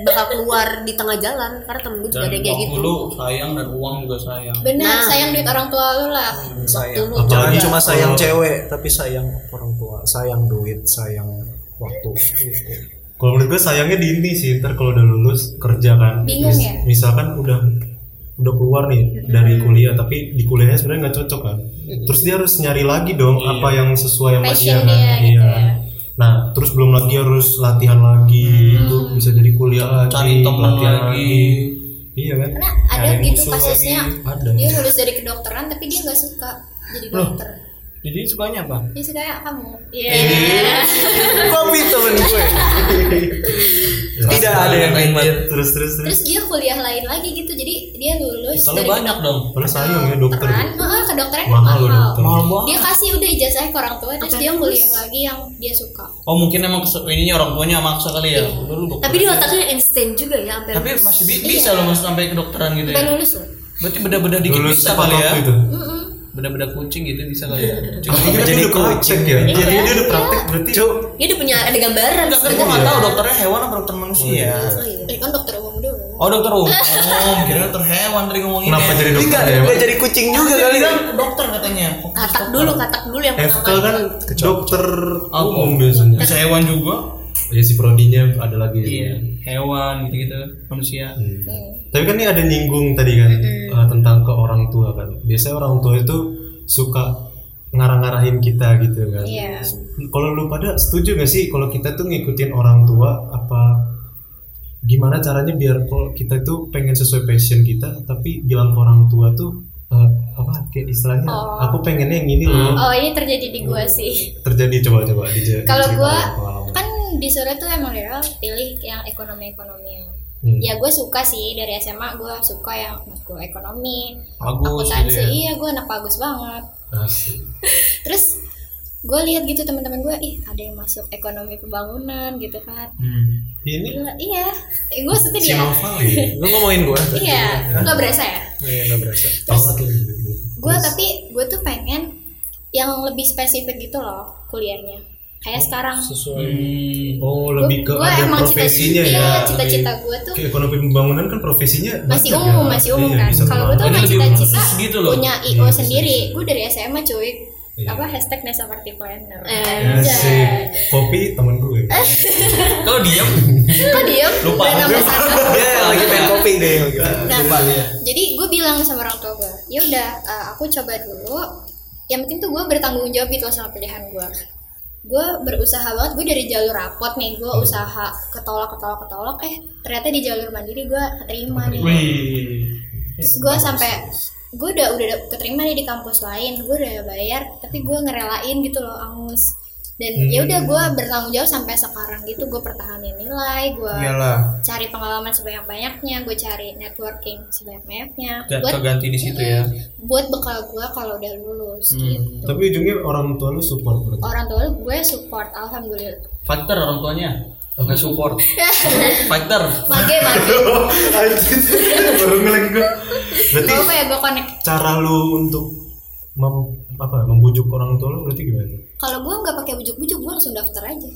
Bakal keluar di tengah jalan karena temen gue juga ada kayak gitu. lu sayang dan uang juga sayang benar Nah. sayang duit orang tua lu lah Sayang. Jangan cuma sayang cewek, tapi sayang orang tua, sayang duit, sayang waktu. Gitu. Kalau menurut gue sayangnya di ini sih, ntar kalau udah lulus kerja kan, Bingung ya? misalkan udah udah keluar nih dari kuliah, tapi di kuliahnya sebenarnya nggak cocok kan, terus dia harus nyari lagi dong apa yang sesuai sama dia kan, dia gitu iya. ya. Nah, terus belum lagi harus latihan lagi, itu bisa jadi kuliah lagi, cari teman latihan lagi. iya kan? karena ada Nyari gitu kasusnya Ada. dia lulus dari kedokteran tapi dia nggak suka jadi dokter jadi sukanya apa? Dia suka kayak kamu Kopi temen gue. Tidak ada yang nikmat. Terus terus terus. terus dia kuliah lain lagi gitu jadi dia lulus soalnya dari banyak dong Terus sayang ya dokter. kedokteran Heeh, kedokteran kan Mahal mahal, loh dokter. mahal banget dia kasih udah ijazahnya ke orang tua terus dia kuliah lagi yang dia suka. Oh mungkin emang ininya orang tuanya maksa kali ya? Dokter Tapi di otaknya instant juga ya sampai tapi masih bi- bisa loh masuk sampai kedokteran gitu sampai ya. lulus loh. Berarti beda-beda dikit bisa kali ya beda-beda kucing gitu bisa kali ya Jadi Jadi udah coaching. ya. Iya. Jadi dia udah praktek berarti. Cuk, Dia udah punya ada gambaran Enggak kan gua nggak tahu dokternya hewan apa dokter manusia Oh, iya. Eh, kan dokter umum dulu oh dokter umum oh kira dokter hewan tadi ngomongin Kenapa jadi Ini dokter enggak ya? enggak jadi kucing juga kali kan dokter katanya Katak dulu, katak dulu yang pertama. kan dokter Oh, umum biasanya. bisa hewan juga Ya si prodinya ada lagi. iya hewan gitu-gitu manusia Hmm. Tapi kan ini ada nyinggung tadi kan eh, tentang ke orang tua kan. Biasanya orang tua itu suka ngarah-ngarahin kita gitu kan. Iya. Kalau lu pada setuju gak sih kalau kita tuh ngikutin orang tua apa gimana caranya biar kalau kita itu pengen sesuai passion kita tapi bilang ke orang tua tuh eh, apa kayak istilahnya Oh. aku pengennya yang ini loh oh ini terjadi di gua sih terjadi coba-coba di kalau gua disuruh tuh emang Daryl pilih yang ekonomi ekonomi Hmm. ya gue suka sih dari SMA gue suka yang matkul ekonomi. Bagus akuntansi gitu ya. iya gue anak bagus banget. Asik. terus gue lihat gitu teman-teman gue ih ada yang masuk ekonomi pembangunan gitu kan. Hmm. ini Gila, iya. Gue maksudnya si dia. Ya lu ngomongin gue. iya nggak berasa ya. Iya, enggak berasa. terus gue tapi gue tuh pengen yang lebih spesifik gitu loh kuliahnya kayak sekarang Sesuai Hmm. Oh, lebih ke Gua ada emang cita- profesinya iya, ya. cita-cita Lebih gua tuh- ke ekonomi pembangunan kan profesinya masih umum ya. masih umum Iya, kan kalau gue tuh emang cita-cita gitu loh. punya Iya, io khusus. sendiri gue dari SMA cuy Iya. apa hashtag Nesa Party Planner Eh, Asik. Anjay. Kopi temen gue. kalau diam kok diem Lupa. Dia lagi pengen kopi deh gitu. nah Lupa dia. jadi gue bilang sama orang tua gue ya udah eh, aku coba dulu yang penting tuh gue bertanggung jawab gitu loh sama pilihan gue gue berusaha banget gue dari jalur rapot nih gue Hmm. usaha ketolak ketolak ketolak eh ternyata di jalur mandiri gue keterima nih Wih. terus gue sampai gue udah udah keterima nih di kampus lain gue udah bayar tapi gue ngerelain gitu loh angus dan Hmm. ya udah gue bertanggung jawab sampai sekarang gitu gue pertahanin nilai gue cari pengalaman sebanyak banyaknya gue cari networking sebanyak banyaknya Gak buat keganti di situ ya. buat bekal gue kalau udah lulus Hmm. gitu Tapi ujungnya orang tua lu support berarti. orang tua gue support alhamdulillah Fighter orang tuanya. Nggak support. Fighter. mage mage. Baru ngelagi gue. Berarti apa ya gue connect cara lu untuk mem- apa membujuk orang tua lu berarti gimana? kalau gue nggak pakai bujuk-bujuk gue langsung daftar aja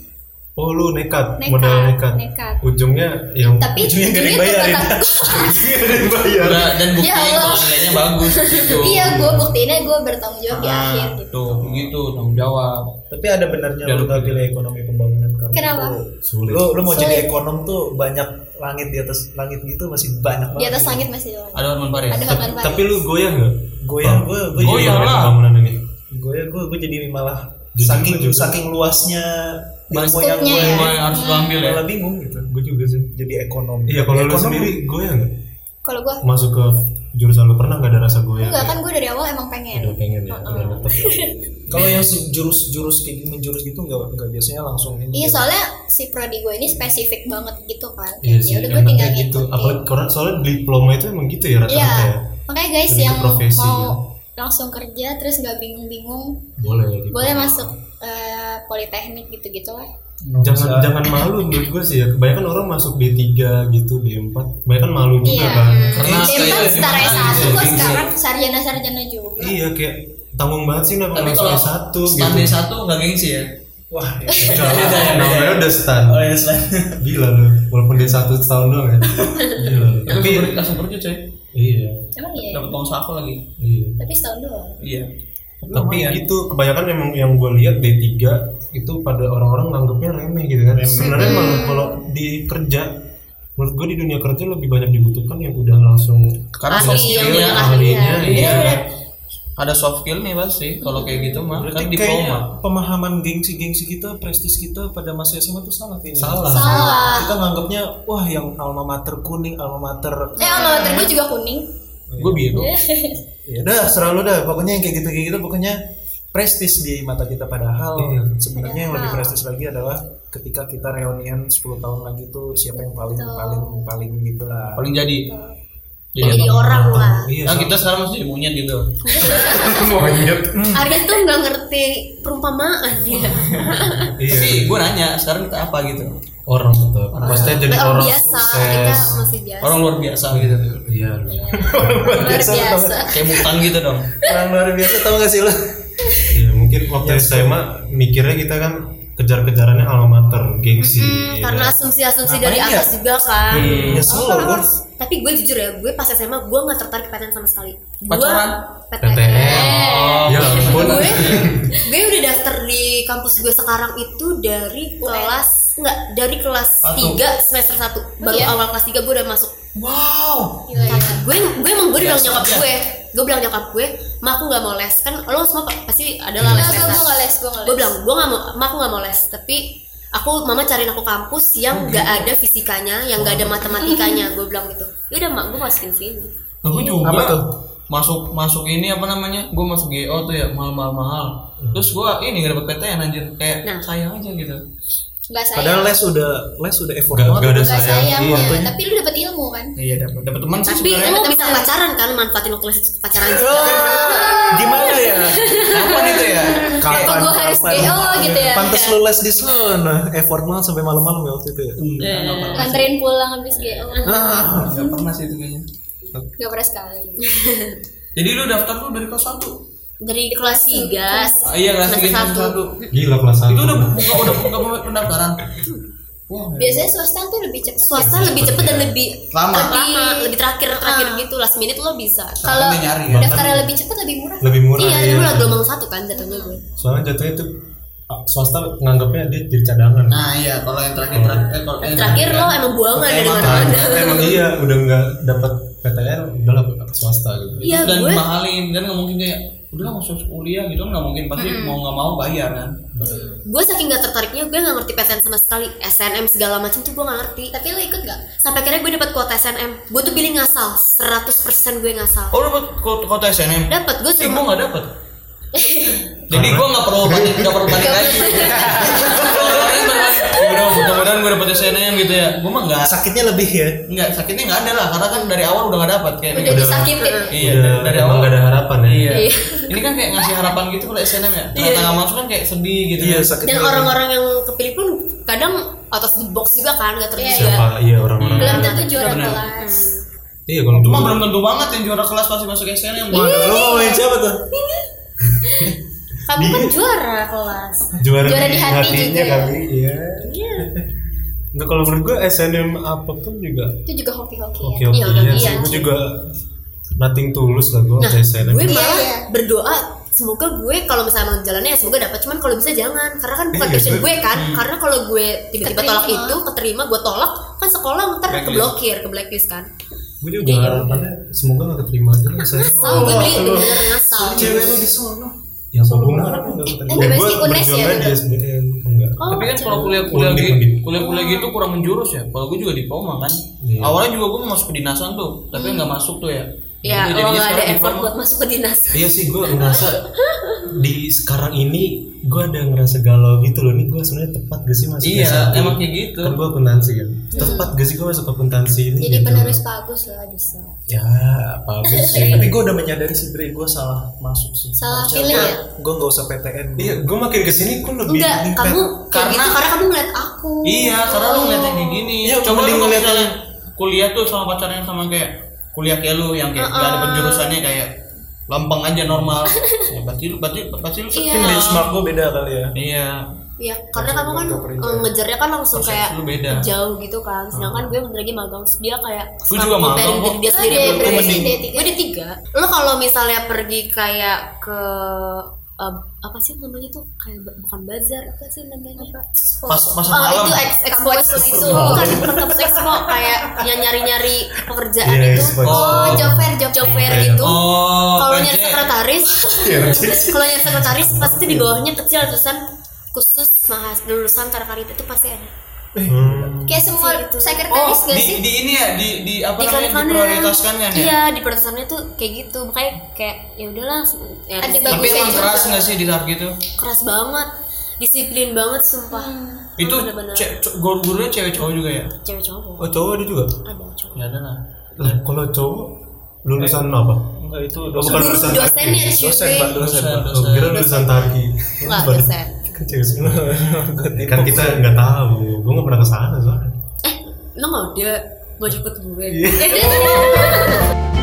Oh lu nekat, Nekat, modal nekat. nekat. Ujungnya yang tapi Ujungnya ujungnya ujungnya ada yang bayar. Udah, dan buktiin Ya kalau nilainya bagus gitu iya gue buktiinnya gue bertanggung jawab di Ah, akhir gitu tuh gitu tanggung jawab Tapi ada benarnya Ya, lu gak pilih ekonomi pembangunan karena Kenapa? Sulit. Lu lu mau Sulit. jadi ekonom tuh banyak langit di atas langit gitu masih banyak di atas langit masih ada ada Hotman Paris ada Tapi, Hotman Paris tapi lu goyah nggak? Goyah gue jadi lah. Dari pembangunan ini. Gue gue gue jadi malah Jujur saking juga. saking luasnya ilmu yang gue ya. Harus lu ambil ya malah bingung gitu. Gue juga sih. Jadi ekonom. Iya kalau lu sendiri goyah nggak? kalau gue Masuk ke jurusan lu pernah nggak ada rasa goyah? enggak kan gue dari awal emang pengen Udah pengen ya, udah tetep ya. Kalau yang se- jurus-jurus kayak gini jurus gitu nggak nggak biasanya langsung ini. Iya soalnya si prodi gue ini spesifik banget gitu kan. Iya sih, ya udah gue tinggal gitu. Apalagi karena soalnya diploma itu emang gitu ya rata-rata Iya. ya. Makanya guys yang profesi, mau ya. Langsung kerja terus nggak bingung-bingung Boleh ya. boleh masuk eh, politeknik gitu-gitu lah. Jangan jangan malu menurut gue sih ya. Kebanyakan orang masuk D3 gitu, D4. Kebanyakan malu juga Iya. kan. Karena Dia kayak kan setara gimana S1 gitu, kok gitu. sekarang sarjana-sarjana juga. Iya kayak tanggung banget sih kenapa tapi masuk kalau S1 gitu. stand D1 nggak gengsi ya Wah, Kalau namanya udah stand. oh ya selain Gila lu, walaupun dia satu tahun doang ya. Gila tapi langsung kerja coy Iya. Emang iya. dapat uang saku lagi Iya. Tapi setahun doang. iya Tapi gitu kebanyakan emang yang gue lihat D3 itu pada orang-orang nganggapnya remeh gitu kan. Sebenarnya emang kalau di kerja menurut gue di dunia kerja lebih banyak dibutuhkan yang udah langsung karena soft yang skill ya ahli. ahlinya Iya, iya. bener. ada soft skill nih pasti kalau kayak gitu mah Berarti kan kayaknya diploma pemahaman gengsi-gengsi kita, prestis kita pada masa SMA tuh salah kayaknya. Salah. Salah. Kita nganggapnya wah yang alma mater kuning, alma mater Eh alma mater gue juga kuning. Gue biru ya dah selalu dah. Pokoknya yang kayak gitu kayak gitu pokoknya prestis di mata kita. Padahal Iya. sebenarnya yang lebih prestis lagi adalah ketika kita reunian 10 tahun lagi tuh siapa yang paling paling paling gitu lah. Paling jadi jadi orang lah. Iya. nah kita sekarang masih jadi monyet gitu. Monyet. Arya tuh nggak ngerti perumpamaan ya Iya. tapi gue nanya sekarang kita apa gitu? Orang tetap. Maksudnya jadi orang, orang biasa kita sukses. masih biasa. Orang luar biasa gitu. Iya. luar biasa kayak mutan gitu dong. Orang luar biasa tau gak sih lo Iya, mungkin waktu SMA mikirnya kita kan kejar-kejarannya alma mater, gengsi. Hmm, ya karena kan? asumsi-asumsi dari Ngapain ya? atas juga kan nyesel Oh, gue tapi gue jujur ya gue pas SMA gue nggak tertarik PTN sama sekali gue Pacaran? PTN. PTN Ya ampun. gue gue udah daftar di kampus gue sekarang itu dari kelas enggak dari kelas Satu. 3 semester 1 baru Iya. awal kelas 3 gue udah masuk. Wow. Gila, gila. gue gue emang gue bilang nyokap gue. Gue bilang nyokap gue ma aku nggak mau les. Kan lo semua pa- pasti ada lah les Enggak, lesan gue nggak les, gue les. bilang gue nggak mau ma aku nggak mau les. Tapi aku mama cariin aku kampus yang nggak ada fisikanya yang nggak ada matematikanya. Gue bilang gitu. Ya udah mak gue masukin sini. Nah, gue juga Apa tuh? masuk masuk ini apa namanya? Gue masuk GO tuh ya mahal mahal mahal terus gue ini gak dapet PTN anjir. Kayak Nah. sayang aja gitu Nggak sayang. padahal les udah les udah effort Gak, banget gak ada Nggak sayang. sayang Iya. ya. Tapi lu dapet ilmu kan. iya dapet dapet teman sih tapi lo bisa pacaran kan manfaatin waktu les pacaran gimana ya kapan itu ya Kok gua harus GO gitu ya? pantas lu les di sana effort banget sampai malam-malam ya waktu itu ya nggak pernah Nganterin pulang habis GO. Ah, nggak pernah sih itu kayaknya Gak pernah sekali. jadi lu daftar tuh dari kelas satu dari kelas 3 ah, iya kelas tiga kelas satu Gila kelas satu. itu udah buka udah buka pendaftaran wah Biasanya swasta tuh lebih cepet. swasta lebih cepet dan lebih Lama. lama lebih terakhir terakhir gitu last minute lo bisa Kalau dia nyari ya. daftarnya lebih cepet lebih murah. lebih murah. iya ya. dulu lah gelombang satu kan jatuhnya gue Soalnya jatuhnya itu ah, swasta nganggapnya dia jadi cadangan. nah iya kalau yang terakhir terakhir eh, kalau yang terakhir lo emang buangan dari Emang. mana Nah, mana emang iya udah nggak dapat PTN udahlah swasta gitu. iya dan gue mahalin dan nggak mungkin kayak udah masuk kuliah gitu nggak mungkin. Pasti mau nggak mau bayar kan. Gue saking gak tertariknya gue gak ngerti PTN sama sekali. SNM segala macam tuh gue gak ngerti. Tapi lu ikut gak? sampai akhirnya gue dapat kuota SNM gue tuh pilih ngasal. 100% gue ngasal. Oh dapat kota SNM dapat gue eh cuma gue nggak dapat jadi gue nggak perlu panik nggak perlu panik lagi. Orang-orang berpanik, "Ya udah mudah-mudahan gue dapet SNM gitu ya gue mah nggak sakitnya lebih ya nggak sakitnya nggak ada lah karena kan dari awal udah nggak dapat kayak Udah disakitin. iya udah dari emang awal nggak ada harapan ya. iya ini kan kayak ngasih harapan gitu kalau SNM ya ternyata nggak masuk kan kayak sedih gitu iya kan. sakitnya dan orang-orang yang kepilih pun kadang out of the box juga kan gak terduga Siapa? Iya orang-orang. Belum tentu juara kelas. Iya kalau cuma belum tentu banget yang juara kelas pasti masuk SNM Mana? lu ngomongin siapa tuh kamu kan juara kelas. Juara, Juara di hati hatinya juga ya? kali iya. Enggak kalau menurut gue SNM apa pun juga itu juga hoki-hoki oke ya Iya, iya iya sih. gue juga nothing tulus lah gue nah SNM gue Iya, malah iya. berdoa semoga gue kalau misalnya mau jalannya ya semoga dapat cuman kalau bisa jangan. Karena kan bukan Iya, passion gue- gue kan. Karena kalau gue tiba-tiba tolak itu keterima gue tolak kan sekolah ntar keblokir ke blacklist kan. Gue juga harapannya semoga gak keterima aja lah saya oh, gue beli. bener-bener ngasal. Cewek lu di sono ya apa gue Eh, tapi pasti UNES ya, enggak oh, Tapi kan kalau kuliah-kuliah gitu, kuliah-kuliah gitu kurang menjurus ya. Kalau gue juga diploma kan. Iya. Awalnya juga gue mau masuk ke dinasan tuh, tapi nggak masuk tuh ya. Ya Udah, lo jadinya nggak ada effort buat masuk ke dinas iya sih gue ngerasa di sekarang ini gue ada ngerasa galau gitu loh nih gue sebenarnya tepat gak sih masuk Iya, S1? emang kayak gitu. kan gue akuntansi kan tepat gak sih gue masuk akuntansi ini jadi gitu. penerus bagus lah bisa ya bagus sih tapi gue udah menyadari sih Bre gue salah masuk sih Salah pilih ya? gue gak usah PTN iya gue makin ke sini gue lebih enggak lebih kamu kayak Karena- gitu karena kamu ngeliat aku Iya, karena lu ngeliatnya kayak gini. Iya, Coba mending lu kalau ngeliat kuliah tuh sama pacarnya sama kayak kuliah kayak lu yang kayak gak ada penjurusannya kayak lempeng aja normal. ya, berarti lu berarti pasti lu Iya. mungkin benchmark gue beda kali ya Iya. Iya, karena kamu kan eh, ngejarnya kan langsung Persepsi kayak beda. jauh gitu kan. Sedangkan gue bentar lagi magang, dia kayak Gue juga magang kok. dia sendiri Oh, mending. D3. Gue di tiga. Lo kalau misalnya pergi kayak ke eh, apa sih namanya tuh? Kayak bukan bazar apa sih namanya? Pas Oh malam. itu ex- expo expo itu bukan kampus expo kayak yang nyari nyari pekerjaan Iya, itu. Oh job fair job job fair Iya. gitu. Oh, kalau nyari sekretaris kalau nyari sekretaris pasti di bawahnya kecil tulisan khusus mahas lulusan Tarkarita itu pasti ada Hmm. kayak semua Gitu. Oh, sekretaris gak di, sih? di ini ya di di apa di namanya kan diprioritaskan kan ya? iya di prioritaskannya tuh kayak gitu. Makanya kayak ya udahlah ya, Ada Tapi emang keras nggak sih di saat gitu? keras banget. Disiplin banget sumpah. Itu ce- ce- guru-gurunya cewek cowok juga ya? cewek cowok. Oh cowok ada juga? Ada cowok. Ya ada lah. lah kalau cowok lulusan apa? enggak itu Oh, dosen. bukan guru lulusan dosen pak dosen Dosen, oh kira lulusan Bukan. dosen. kan cewek semua. Kan kita nggak tahu. Gue nggak pernah ke sana soalnya. Eh lo nggak ada mau jemput gue? Iya.